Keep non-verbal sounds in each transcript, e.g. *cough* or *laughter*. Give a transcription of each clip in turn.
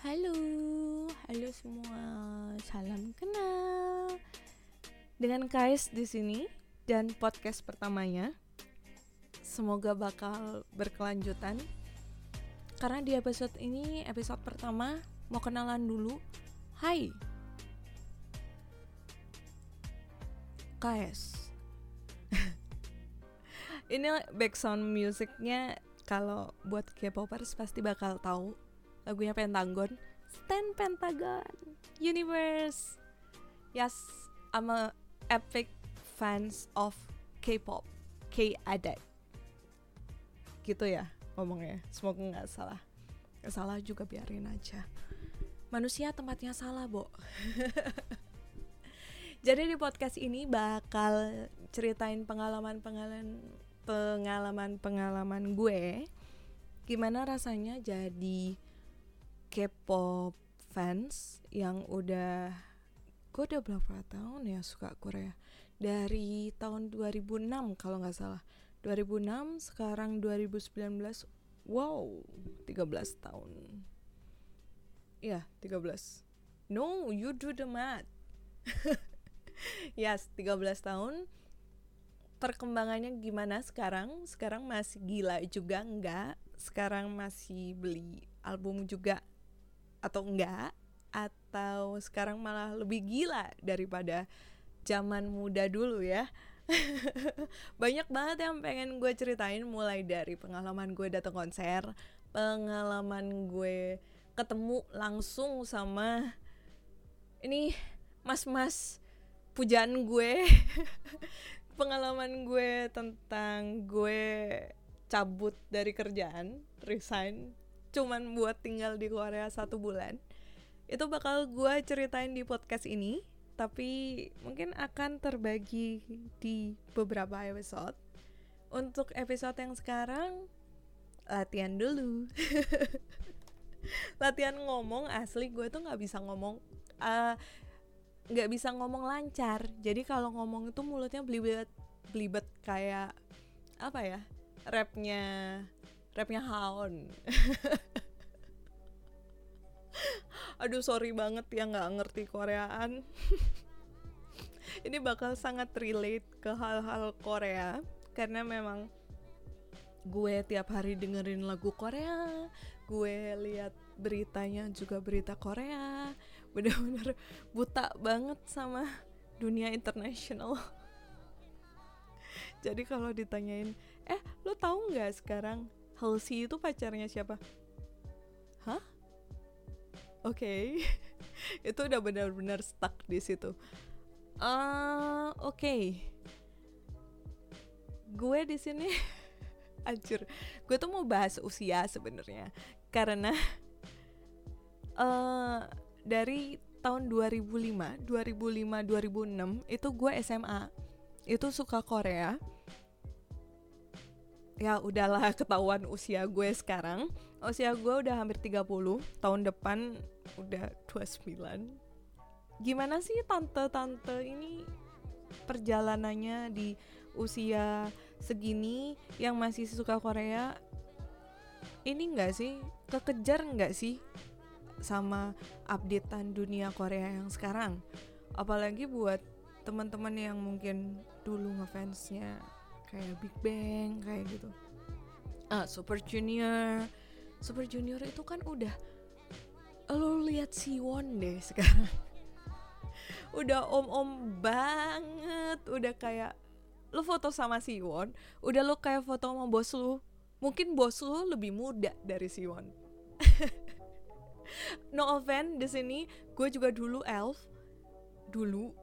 Halo, halo semua. Salam kenal. Dengan Kais di sini dan podcast pertamanya. Semoga bakal berkelanjutan. Karena di episode ini, episode pertama, mau kenalan dulu. Hai. Kais. *laughs* ini background musiknya kalau buat K-popers pasti bakal tahu lagunya Pentagon. Stand Pentagon Universe. Yes I'm a epic fans of K-pop K adat gitu ya ngomongnya semoga nggak salah. Nggak salah juga biarin aja. Manusia tempatnya salah bo. *laughs* Jadi di podcast ini bakal ceritain pengalaman-pengalaman pengalaman-pengalaman gue. Gimana rasanya jadi K-pop fans yang udah gue udah berapa tahun ya suka Korea? Dari tahun 2006 kalau nggak salah. 2006 sekarang 2019 wow 13 tahun. Ya 13 no you do the math. *laughs* Yes 13 tahun. Perkembangannya gimana sekarang? Sekarang masih gila juga enggak sekarang masih beli album juga atau enggak atau sekarang malah lebih gila daripada zaman muda dulu ya. *laughs* Banyak banget yang pengen gue ceritain mulai dari pengalaman gue datang konser pengalaman gue ketemu langsung sama ini mas-mas pujaan gue. *laughs* Pengalaman gue tentang gue cabut dari kerjaan resign cuman buat tinggal di Korea satu bulan itu bakal gue ceritain di podcast ini tapi mungkin akan terbagi di beberapa episode. Untuk episode yang sekarang latihan dulu. *laughs* Latihan ngomong asli gue tuh nggak bisa ngomong nggak uh, bisa ngomong lancar. Jadi kalau ngomong itu mulutnya belibet belibet kayak apa ya rapnya rapnya Haon. *laughs* Aduh sorry banget ya nggak ngerti Koreaan. *laughs* Ini bakal sangat relate ke hal-hal Korea karena memang gue tiap hari dengerin lagu Korea gue lihat beritanya juga berita Korea. *laughs* Bener-bener buta banget sama dunia internasional. Jadi kalau ditanyain eh lo tahu nggak sekarang Halsey itu pacarnya siapa? Hah? Oke. Okay. *laughs* itu udah benar-benar stuck di situ. Uh, oke. Okay. gue di sini *laughs* anjir gue tuh mau bahas usia sebenarnya. Karena uh, *laughs* dari tahun 2005 2005 2006 itu gue SMA itu suka Korea ya udahlah ketahuan usia gue sekarang. Usia gue udah hampir 30 tahun depan udah 29 gimana sih tante-tante ini perjalanannya di usia segini yang masih suka Korea? Ini enggak sih? Kekejar enggak sih sama updatean dunia Korea yang sekarang? Apalagi buat teman-teman yang mungkin dulu ngefansnya kayak Big Bang kayak gitu. Ah Super Junior. Super Junior itu kan udah lo lihat Siwon deh sekarang. *laughs* Udah om-om banget udah kayak lo foto sama Siwon udah lo kayak foto sama bos lo. Mungkin bos lo lebih muda dari Siwon *laughs* no offense di sini gue juga dulu elf. Dulu.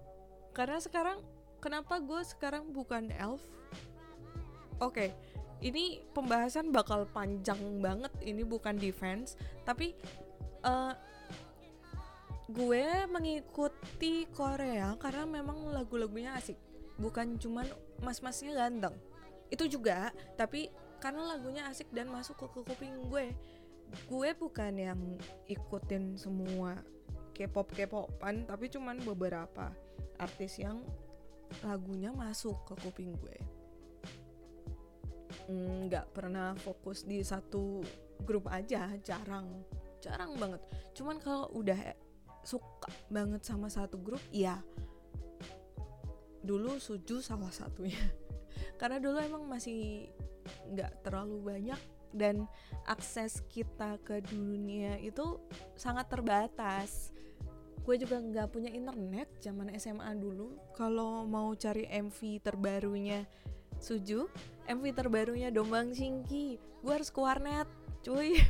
Karena sekarang kenapa gue sekarang bukan elf oke okay, ini pembahasan bakal panjang banget. Ini bukan defense tapi uh, gue mengikuti Korea karena memang lagu-lagunya asik. Bukan cuman mas-masnya ganteng. Itu juga tapi karena lagunya asik dan masuk ke kuping gue gue bukan yang ikutin semua K-pop K-popan tapi cuman beberapa artis yang lagunya masuk ke kuping gue nggak pernah fokus di satu grup aja jarang. Jarang banget. Cuman kalau udah suka banget sama satu grup ya dulu suju salah satunya. *laughs* Karena dulu emang masih nggak terlalu banyak dan akses kita ke dunia itu sangat terbatas. Gue juga nggak punya internet zaman SMA dulu. Kalau mau cari MV terbarunya Suju MV terbarunya Dombang Singki. Gue harus ke warnet cuy. *laughs*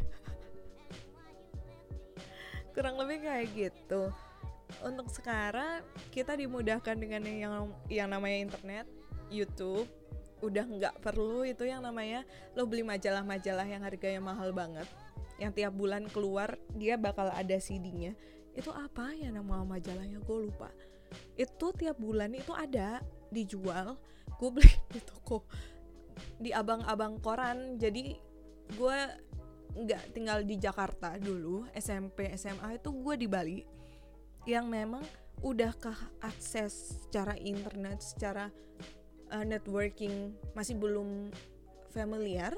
Kurang lebih kayak gitu. Untuk sekarang kita dimudahkan dengan yang yang namanya internet YouTube. Udah nggak perlu itu yang namanya lo beli majalah-majalah yang harganya mahal banget yang tiap bulan keluar dia bakal ada CD-nya itu apa ya nama majalahnya? Gue lupa. Itu tiap bulan itu ada dijual gue beli *laughs* di toko di abang-abang koran. Jadi gue nggak tinggal di Jakarta dulu SMP SMA itu gue di Bali yang memang udah ke akses secara internet secara uh, networking masih belum familiar.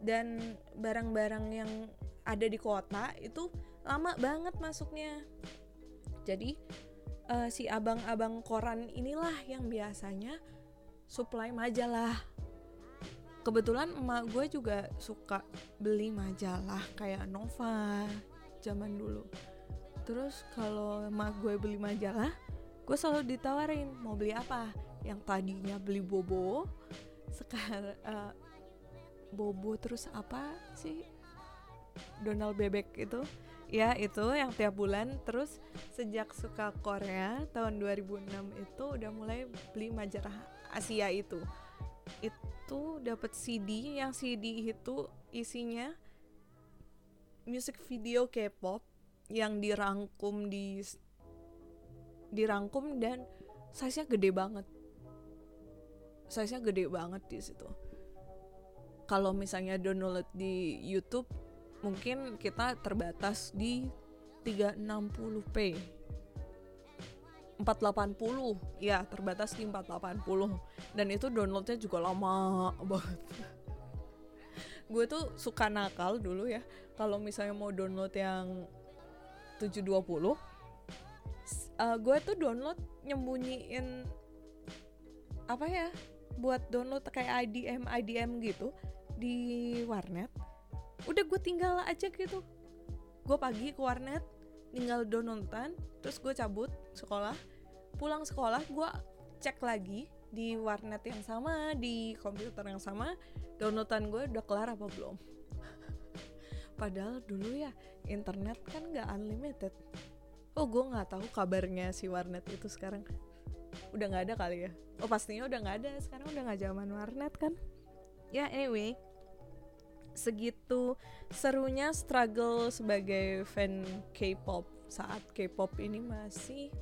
Dan barang-barang yang ada di kota itu lama banget masuknya. Jadi uh, si abang-abang koran inilah yang biasanya supply majalah. Kebetulan emak gue juga suka beli majalah kayak Nova zaman dulu. Terus kalau emak gue beli majalah gue selalu ditawarin mau beli apa. Yang tadinya beli bobo sekarang uh, bobo terus apa sih? Donald bebek itu. Ya itu yang tiap bulan. Terus sejak suka Korea tahun 2006 itu udah mulai beli majalah Asia itu. Itu dapat CD yang CD itu isinya music video K-pop yang dirangkum di dirangkum dan size-nya gede banget. Size-nya gede banget di situ. Kalau misalnya download di YouTube mungkin kita terbatas di 360p 480 ya terbatas di 480 dan itu downloadnya juga lama *laughs* banget. Gue tuh suka nakal dulu ya. Kalau misalnya mau download yang 720 uh, gue tuh download nyembunyiin apa ya buat download kayak IDM IDM gitu di warnet. Udah gue tinggal aja gitu. Gue pagi ke warnet tinggal downloadan terus gue cabut sekolah pulang sekolah gue cek lagi di warnet yang sama di komputer yang sama downloadan gue udah kelar apa belum? *laughs* Padahal dulu ya internet kan nggak unlimited. Oh gue nggak tahu kabarnya si warnet itu sekarang. Udah nggak ada kali ya? Oh pastinya udah nggak ada. Sekarang udah nggak zaman warnet kan? Ya yeah, anyway. Segitu serunya struggle sebagai fan K-pop. Saat K-pop ini masih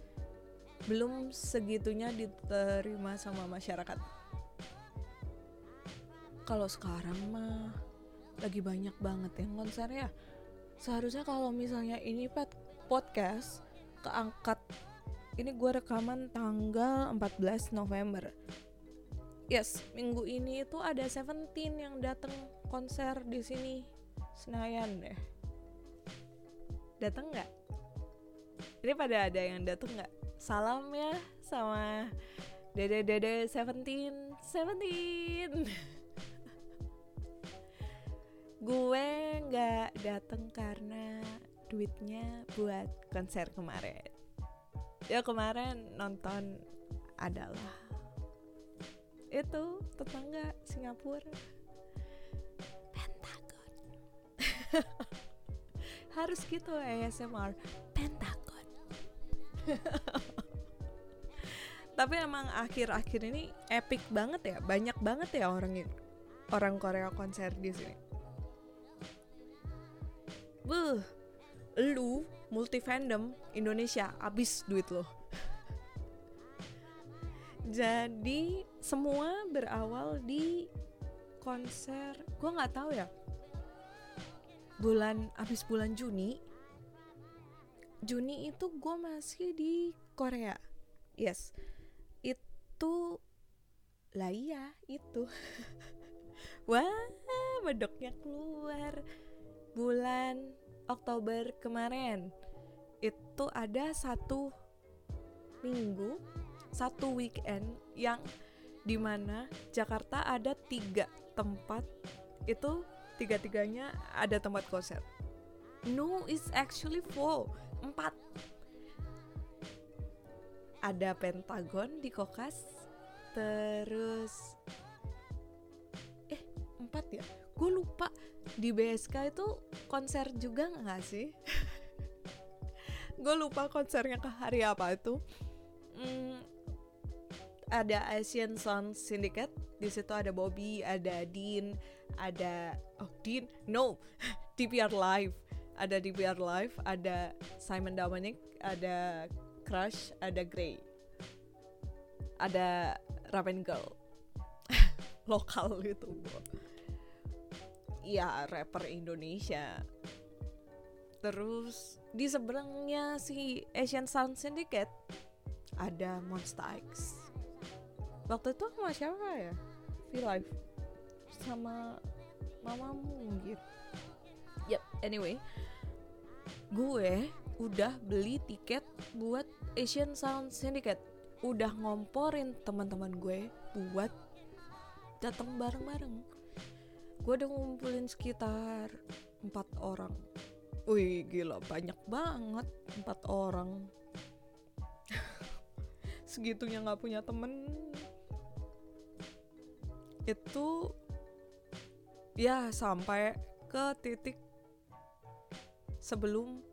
belum segitunya diterima sama masyarakat. Kalau sekarang mah lagi banyak banget yang konser ya. Seharusnya kalau misalnya ini podcast keangkat ini gue rekaman tanggal 14 November yes minggu ini itu ada Seventeen yang datang konser di sini Senayan deh datang nggak ini pada ada yang datang nggak salam ya sama dede dede Seventeen. Seventeen. *laughs* Gue nggak datang karena duitnya buat konser kemarin. Ya kemarin nonton adalah itu tetangga Singapura. Pentagon. *laughs* Harus gitu ASMR Pentagon *laughs* tapi emang akhir-akhir ini epic banget ya. Banyak banget ya orang orang Korea konser di sini. Buh, lu multi fandom Indonesia abis duit lo *laughs* jadi semua berawal di konser gue nggak tahu ya. Bulan abis bulan Juni. Juni itu gue masih di Korea. Yes itu lah iya itu. *laughs* Wah medoknya keluar. Bulan Oktober kemarin itu ada satu minggu satu weekend yang di mana Jakarta ada tiga tempat. Itu tiga-tiganya ada tempat konser. No it's actually four empat ada Pentagon di Kokas terus eh empat ya? Gue lupa. Di BSK itu konser juga nggak sih? *laughs* Gue lupa konsernya ke hari apa itu. Hmm, ada Asian Sound Syndicate. Di situ ada Bobby ada Dean ada oh Dean? No *laughs* DPR Live. Ada DPR Live ada Simon Dominic ada Crush ada Grey. Ada Raven Girl. *laughs* Lokal gitu. Ya rapper Indonesia. Terus di seberangnya si Asian Sound Syndicate ada Monster X. Waktu itu sama siapa ya? V-Live sama mamamu gitu yep anyway. Gue udah beli tiket buat Asian Sound Syndicate udah ngomporin teman-teman gue buat datang bareng-bareng. Gue udah ngumpulin sekitar empat orang. Wih gila banyak banget empat orang. *laughs* Segitunya nggak punya temen. Itu ya sampai ke titik sebelum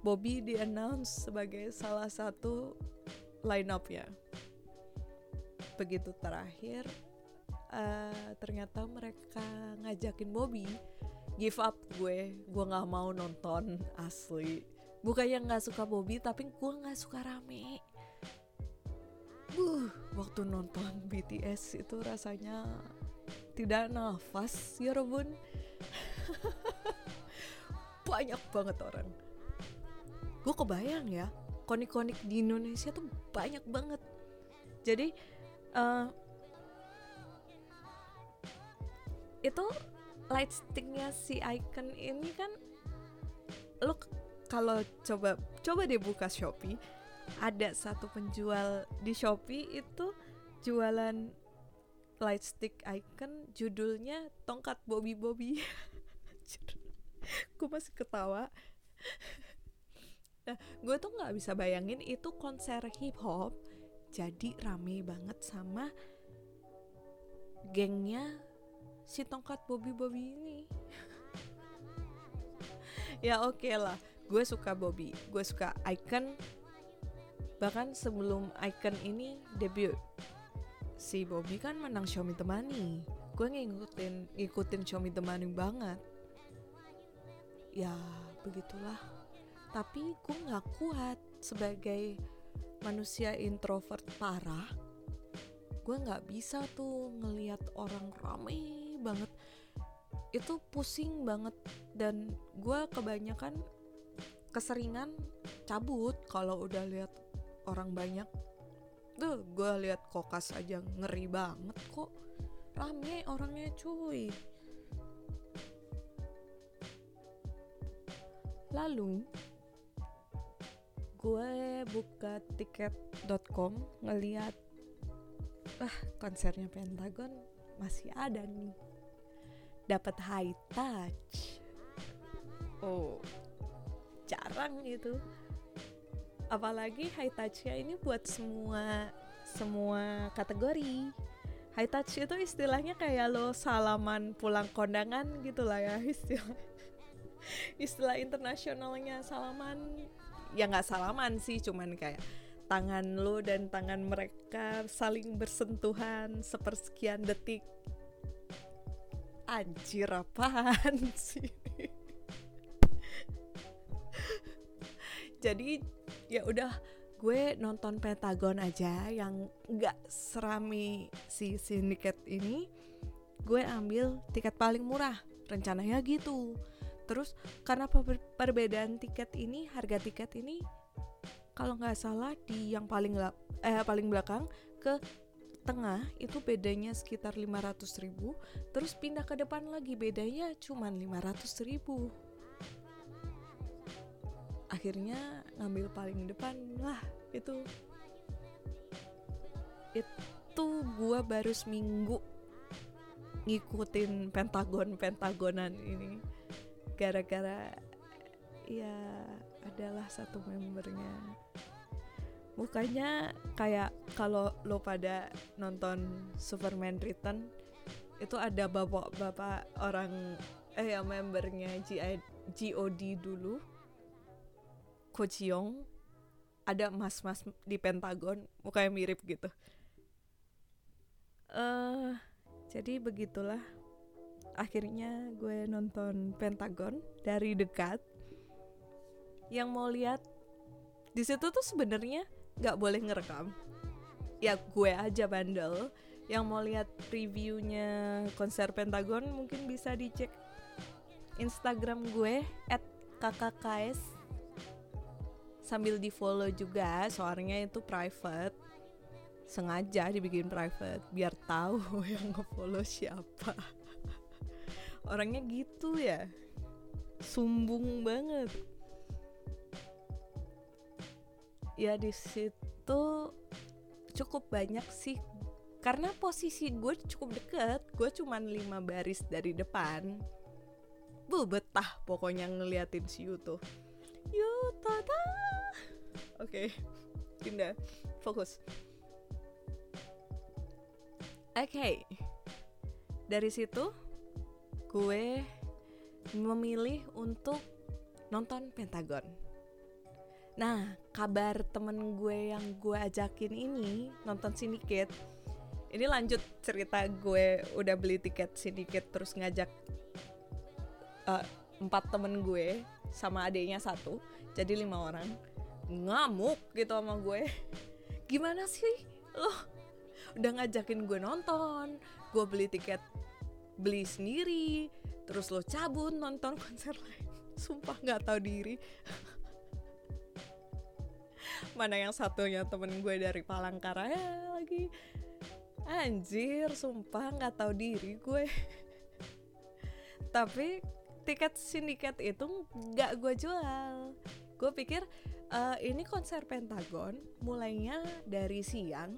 Bobby di announce sebagai salah satu line up ya begitu terakhir uh, ternyata mereka ngajakin Bobby give up gue. Gue nggak mau nonton asli. Bukannya nggak suka Bobby tapi gue nggak suka rame. Uh waktu nonton BTS itu rasanya tidak nafas ya Robun. *laughs* Banyak banget orang gue kebayang ya konik-konik di Indonesia tuh banyak banget. Jadi uh, itu light sticknya si icon ini kan lo kalau coba coba deh buka Shopee ada satu penjual di Shopee itu jualan light stick icon judulnya tongkat Bobby Bobby gue masih ketawa *laughs* nah gue tuh nggak bisa bayangin itu konser hip hop jadi rame banget sama gengnya si tongkat Bobby Bobby ini. *laughs* Ya oke okay lah. Gue suka Bobby. Gue suka Icon. Bahkan sebelum Icon ini debut si Bobby kan menang Xiaomi Temani gue ngikutin ngikutin Xiaomi Temani banget. Ya begitulah tapi gue nggak kuat sebagai manusia introvert parah. Gue nggak bisa tuh ngelihat orang rame banget. Itu pusing banget dan gue kebanyakan keseringan cabut kalau udah lihat orang banyak. Tuh gue lihat kokas aja ngeri banget kok. Rame orangnya cuy. Lalu gue buka tiket.com ngeliat ah konsernya Pentagon masih ada nih. Dapat high touch. Oh jarang gitu. Apalagi high touchnya ini buat semua semua kategori. High touch itu istilahnya kayak lo salaman pulang kondangan gitu lah ya *laughs* istilah istilah internasionalnya salaman ya nggak salaman sih cuman kayak tangan lo dan tangan mereka saling bersentuhan sepersekian detik. Anjir apaan *laughs* sih? Jadi ya udah gue nonton Pentagon aja yang nggak serami si sindiket ini. Gue ambil tiket paling murah rencananya gitu terus karena perbedaan tiket ini harga tiket ini kalau nggak salah di yang paling eh paling belakang ke tengah itu bedanya sekitar 500 ribu. Terus pindah ke depan lagi bedanya cuma 500 ribu. Akhirnya ngambil paling depan lah itu. Itu gua baru seminggu ngikutin pentagon pentagonan ini gara-gara ya adalah satu membernya. Mukanya kayak kalau lo pada nonton Superman Return itu ada bapak-bapak orang eh yang membernya GOD dulu Ko Jiong ada mas-mas di Pentagon mukanya mirip gitu. Eh uh, jadi begitulah akhirnya gue nonton Pentagon dari dekat. Yang mau lihat di situ tuh sebenarnya nggak boleh ngerekam. Ya gue aja bandel. Yang mau lihat previewnya konser Pentagon mungkin bisa dicek Instagram gue at kkks. Sambil di follow juga soalnya itu private. Sengaja dibikin private biar tahu *laughs* yang ngefollow siapa orangnya gitu ya. Sumbung banget. Ya di situ cukup banyak sih. Karena posisi gue cukup deket gue cuman lima baris dari depan. Bu betah pokoknya ngeliatin si Yuto. Yuto oke okay. pindah. Fokus. Oke okay. dari situ gue memilih untuk nonton Pentagon Nah, kabar temen gue yang gue ajakin ini nonton sindiket. Ini lanjut cerita gue udah beli tiket sindiket terus ngajak uh, empat temen gue sama adiknya satu, jadi lima orang ngamuk gitu sama gue. Gimana sih lo udah ngajakin gue nonton, gue beli tiket beli sendiri, terus lo cabut nonton konser lain. *laughs* Sumpah nggak tahu diri. *laughs* Mana yang satunya temen gue dari Palangkaraya lagi. Anjir sumpah nggak tahu diri gue. *laughs* Tapi tiket sindiket itu nggak gue jual. Gue pikir uh, ini konser Pentagon mulainya dari siang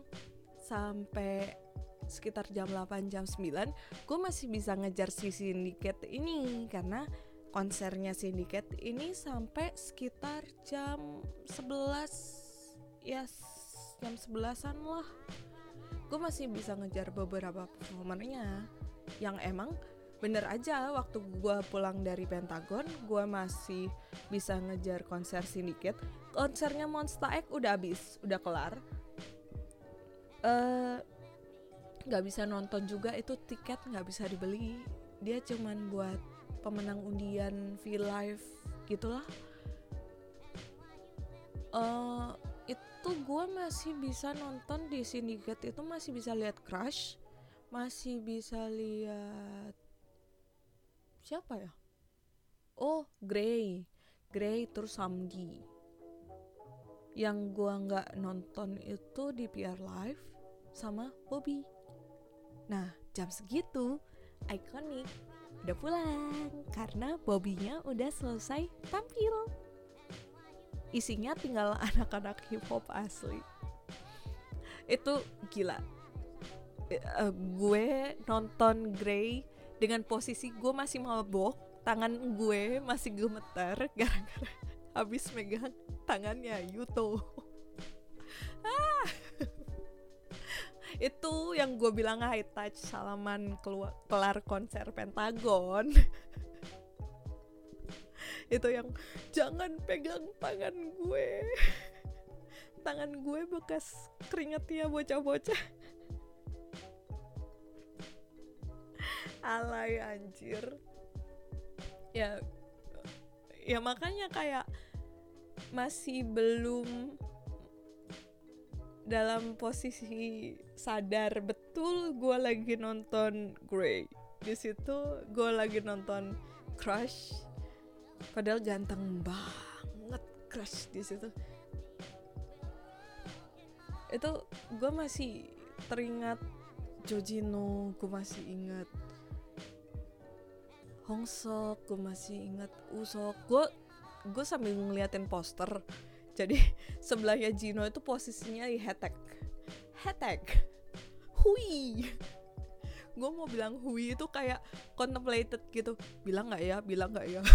sampai sekitar jam 8 jam 9 gue masih bisa ngejar si sindiket ini karena konsernya Syndicate ini sampai sekitar jam 11 ya jam 11an lah. Gue masih bisa ngejar beberapa performernya yang emang bener aja waktu gue pulang dari Pentagon gue masih bisa ngejar konser Syndicate konsernya Monster X udah habis udah kelar. Eh, nggak bisa nonton juga itu tiket nggak bisa dibeli. Dia cuman buat pemenang undian V Live gitulah. Uh, itu gue masih bisa nonton di Syndicate itu masih bisa lihat Crush masih bisa lihat siapa ya? Oh Grey. Grey terus Samdi. Yang gue nggak nonton itu di PR Live sama Bobby nah jam segitu ikonik udah pulang karena Bobbynya udah selesai tampil. Isinya tinggal *laughs* anak-anak hip hop asli. Itu gila. Uh, gue nonton Grey dengan posisi gue masih mabok, tangan gue masih gemetar *laughs* gara-gara habis megang tangannya Yuto. Itu yang gue bilang high touch salaman keluar kelar konser Pentagon. *laughs* Itu yang jangan pegang tangan gue. *laughs* Tangan gue bekas keringet ya bocah-bocah. *laughs* Alay anjir. Ya ya makanya kayak masih belum dalam posisi sadar betul gue lagi nonton Grey. Di situ gue lagi nonton Crush. Padahal ganteng banget Crush di situ. Itu gue masih teringat Jojino gue masih ingat Hongsok gue masih ingat Usok. Gue gue sambil ngeliatin poster. Jadi *laughs* sebelahnya Gino itu posisinya di hashtag hashtag hui. Gue mau bilang hui itu kayak contemplated gitu. Bilang nggak ya? Bilang nggak ya? *laughs*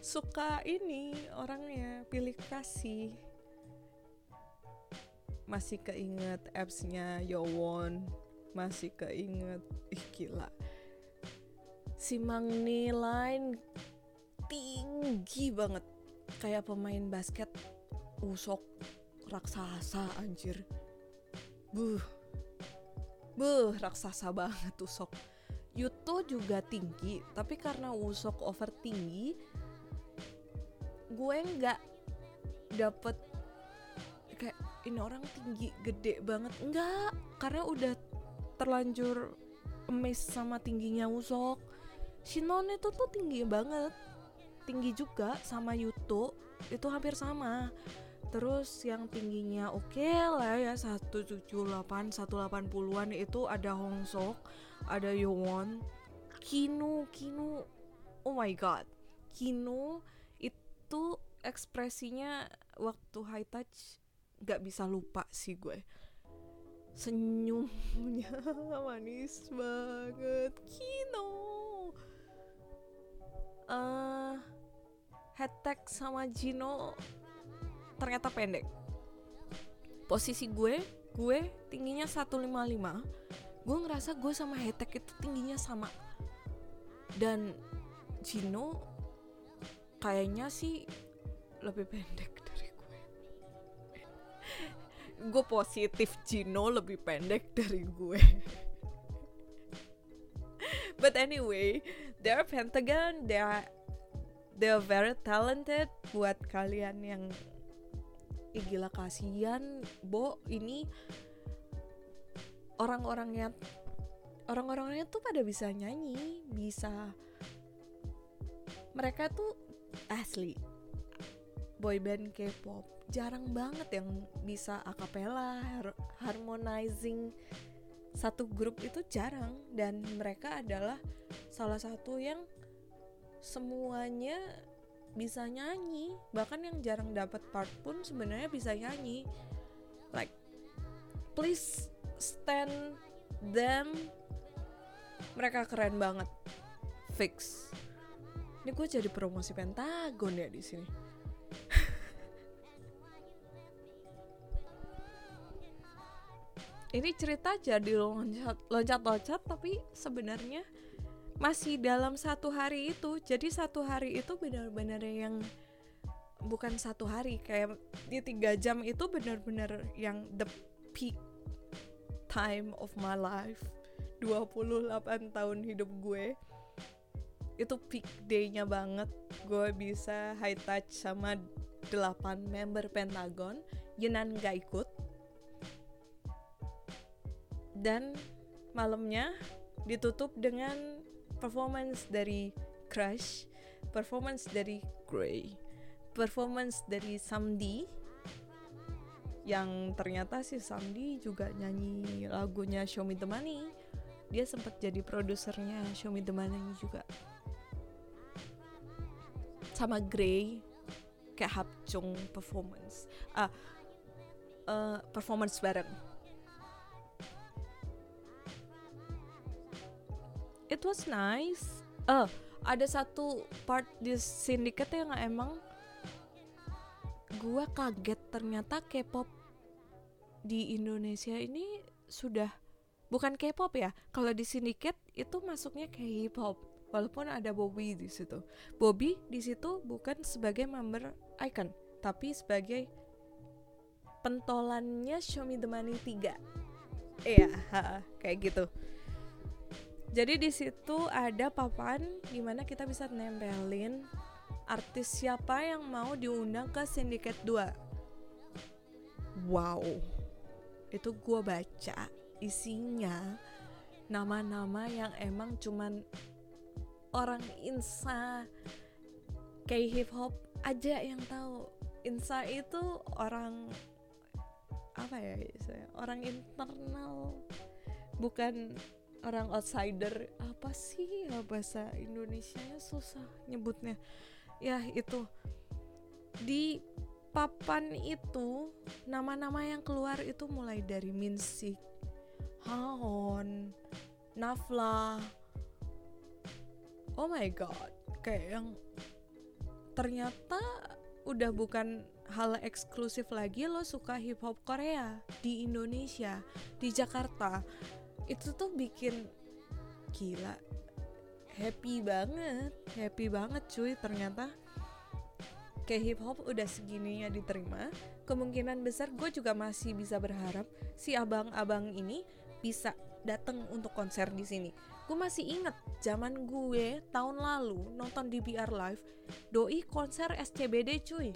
Suka ini orangnya pilih kasih. Masih keinget appsnya Yowon. Masih keinget ih gila. Si Mangni Line tinggi banget. Kayak pemain basket usok raksasa anjir. Buh. Buh raksasa banget usok. Yuto juga tinggi tapi karena usok over tinggi gue nggak dapet kayak ini orang tinggi gede banget. Enggak karena udah terlanjur amazed sama tingginya Usok. Shinon itu tuh tinggi banget. Tinggi juga sama Yuto itu hampir sama terus yang tingginya oke okay lah ya 178 180-an itu ada Hongsok ada Yowon Kinu Kinu oh my god Kinu itu ekspresinya waktu high touch gak bisa lupa sih gue. Senyumnya *laughs* manis banget Kino uh, head tag sama Gino ternyata pendek. Posisi gue gue tingginya 155 gue ngerasa gue sama tag itu tingginya sama. Dan Gino kayaknya sih lebih pendek dari gue. *laughs* Gue positif Gino lebih pendek dari gue. *laughs* But anyway they're Pentagon they're they're very talented. Buat kalian yang Ih, gila kasihan Bo. Ini orang-orangnya orang-orangnya tuh pada bisa nyanyi bisa mereka tuh asli boyband K-pop. Jarang banget yang bisa akapela har harmonizing satu grup itu jarang. Dan mereka adalah salah satu yang semuanya bisa nyanyi bahkan yang jarang dapat part pun sebenarnya bisa nyanyi. Like please stand them. Mereka keren banget. Fix. Ini gue jadi promosi Pentagon ya di sini. *laughs* Ini cerita jadi loncat loncat loncat tapi sebenarnya masih dalam satu hari itu. Jadi satu hari itu benar-benar yang bukan satu hari kayak di tiga jam itu benar-benar yang the peak time of my life. 28 tahun hidup gue. Itu peak day-nya banget. Gue bisa high touch sama 8 member Pentagon Yunan gak ikut. Dan malamnya ditutup dengan performance dari Crush, performance dari Grey, performance dari Samdi yang ternyata si Samdi juga nyanyi lagunya Show Me The Money. Dia sempat jadi produsernya Show Me The Money juga. Sama Grey kayak Hapjong performance. Ah, uh, performance bareng it was nice. Eh, uh, ada satu part di Syndicate yang emang gua kaget ternyata K-pop di Indonesia ini sudah bukan K-pop ya. Kalau di Syndicate itu masuknya K-pop. Walaupun ada Bobby di situ. Bobby di situ bukan sebagai member Icon, tapi sebagai pentolannya Show Me The Money 3. Iya, kayak gitu. Jadi di situ ada papan di mana kita bisa nempelin artis siapa yang mau diundang ke Syndicate 2. Wow. Itu gue baca isinya nama-nama yang emang cuman orang insa kayak hip hop aja yang tahu. Insa itu orang apa ya orang internal bukan orang outsider apa sih ya bahasa Indonesia susah nyebutnya ya itu di papan itu nama-nama yang keluar itu mulai dari Minsik, Haon, Nafla. Oh my god, kayak yang ternyata udah bukan hal eksklusif lagi lo suka hip hop Korea di Indonesia, di Jakarta. Itu tuh bikin gila happy banget, happy banget cuy ternyata kayak hip hop udah segini ya diterima, kemungkinan besar gue juga masih bisa berharap si abang-abang ini bisa datang untuk konser di sini. Gue masih inget zaman gue tahun lalu nonton DBR live, doi konser SCBD cuy.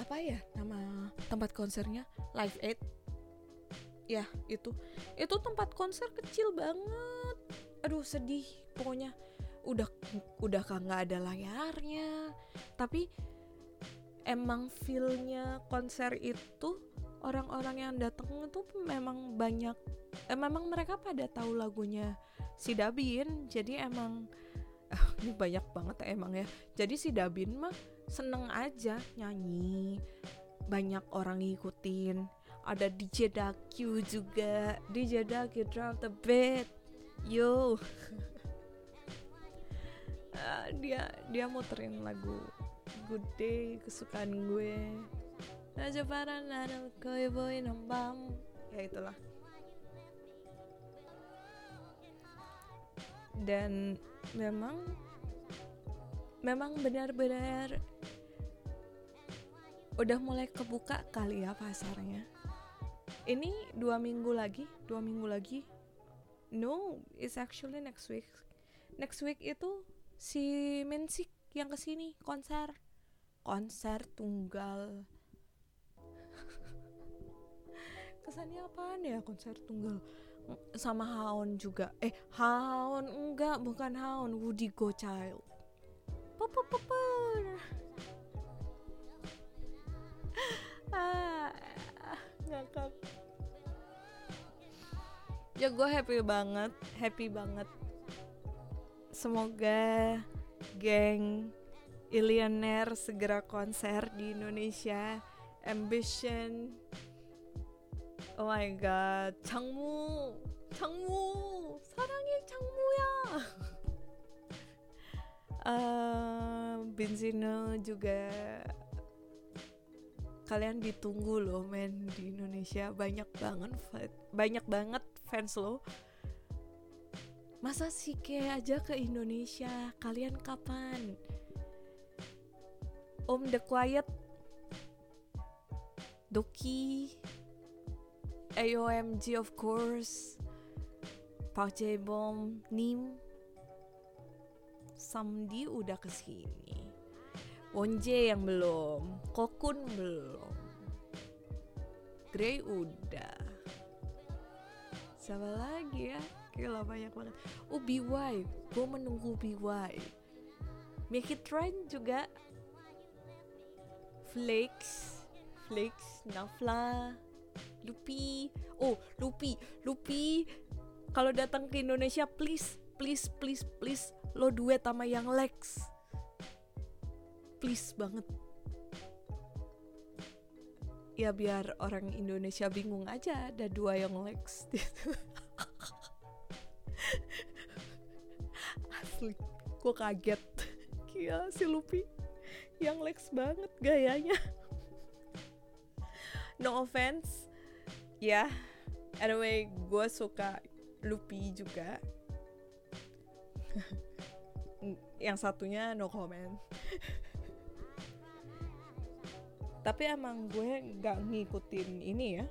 Apa ya nama tempat konsernya? Live Aid. Ya itu, itu tempat konser kecil banget. Aduh sedih pokoknya. Udah udah nggak ada layarnya. Tapi emang feelnya konser itu orang-orang yang datang itu memang banyak eh, memang mereka pada tahu lagunya si Dabin. Jadi emang eh, *laughs* ini banyak banget emang ya. Jadi si Dabin mah seneng aja nyanyi banyak orang ngikutin ada DJ Dakyu juga. DJ Dakyu drop the beat. Yo. Uh, *laughs* dia dia muterin lagu Good Day kesukaan gue. Raja para nana koi boy nambam ya itulah. Dan memang memang benar-benar udah mulai kebuka kali ya pasarnya ini dua minggu lagi dua minggu lagi. No it's actually next week. Next week itu si Mensik yang ke sini konser. Konser tunggal. *laughs* Kesannya apaan ya konser tunggal? Sama Haon juga. Eh Haon enggak bukan Haon. Woody Go Child ah ya gue happy banget happy banget semoga geng Illionaire segera konser di Indonesia Ambition Oh my god Changmu Changmu 사랑해 Changmu야 uh, *laughs* Benzino juga kalian ditunggu loh men di Indonesia banyak banget banyak banget fans lo? Masa sih kayak aja ke Indonesia? Kalian kapan? Om The Quiet. Doki. AOMG of course. Park Jae-bom Nim. Samdi udah ke sini. Wonje yang belum. Kokun belum. Grey udah Siapa lagi ya? Gila banyak banget. Oh BY Gue menunggu BY Make It Rain juga. Flakes Flakes Nafla Lupi. Oh Lupi. Lupi Kalau datang ke Indonesia please Please please please Lo duet sama yang Lex. Please banget ya biar orang Indonesia bingung aja ada dua yang Lex gitu. asli gue kaget Kia si Lupi yang Lex banget gayanya no offense ya yeah. anyway gue suka Lupi juga yang satunya no comment tapi emang gue nggak ngikutin ini ya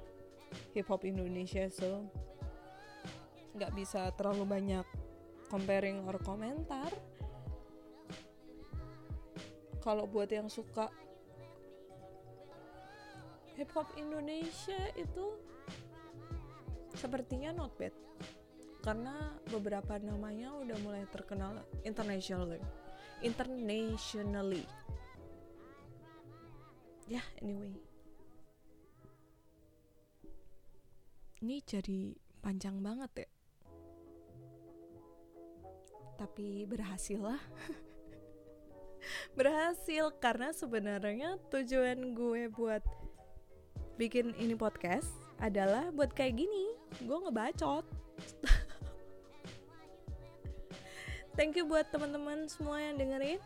hip hop Indonesia so nggak bisa terlalu banyak comparing or komentar. Kalau buat yang suka hip hop Indonesia itu sepertinya not bad. Karena beberapa namanya udah mulai terkenal internationally internationally yeah, anyway. Ini jadi panjang banget ya. Tapi berhasil lah *laughs* berhasil karena sebenarnya tujuan gue buat bikin ini podcast adalah buat kayak gini. Gue ngebacot. *laughs* Thank you buat teman-teman semua yang dengerin.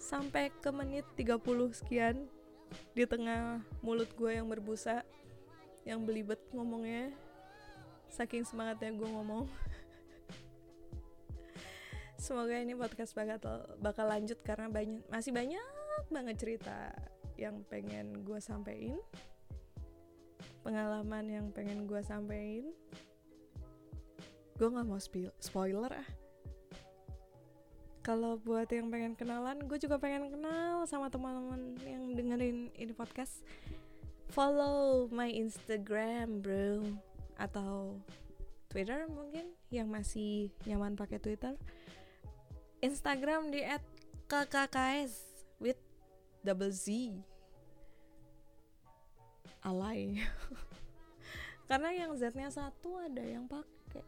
Sampai ke menit 30 sekian di tengah mulut gue yang berbusa yang belibet ngomongnya saking semangatnya gue ngomong. *laughs* Semoga ini podcast bakal bakal lanjut karena banyak masih banyak banget cerita yang pengen gue sampein. Pengalaman yang pengen gue sampein. Gue nggak mau spoiler ah kalau buat yang pengen kenalan gue juga pengen kenal sama teman-teman yang dengerin ini podcast. Follow my Instagram bro. Atau Twitter mungkin yang masih nyaman pakai Twitter. Instagram di @kkks with double Z. Alay. *laughs* Karena yang Z-nya satu ada yang pakai.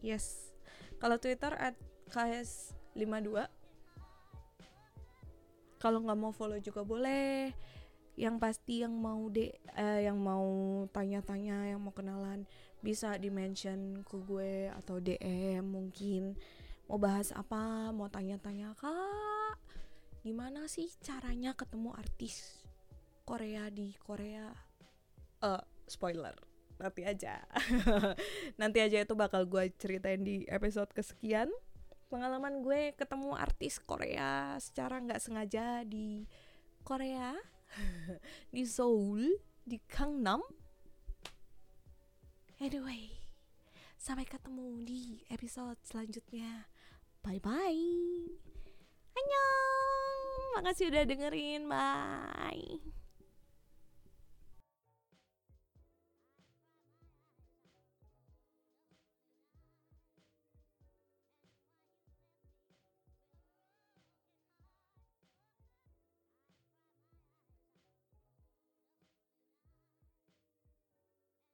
Yes. Kalau Twitter at ks 52 kalau nggak mau follow juga boleh. Yang pasti yang mau de eh, yang mau tanya-tanya yang mau kenalan bisa di mention ke gue atau DM mungkin. Mau bahas apa mau tanya-tanya kak gimana sih caranya ketemu artis Korea di Korea? Uh, spoiler. Nanti aja. *laughs* Nanti aja itu bakal gue ceritain di episode kesekian pengalaman gue ketemu artis Korea secara nggak sengaja di Korea *laughs* di Seoul di Gangnam. Anyway sampai ketemu di episode selanjutnya. Bye bye annyeong. Makasih udah dengerin. Bye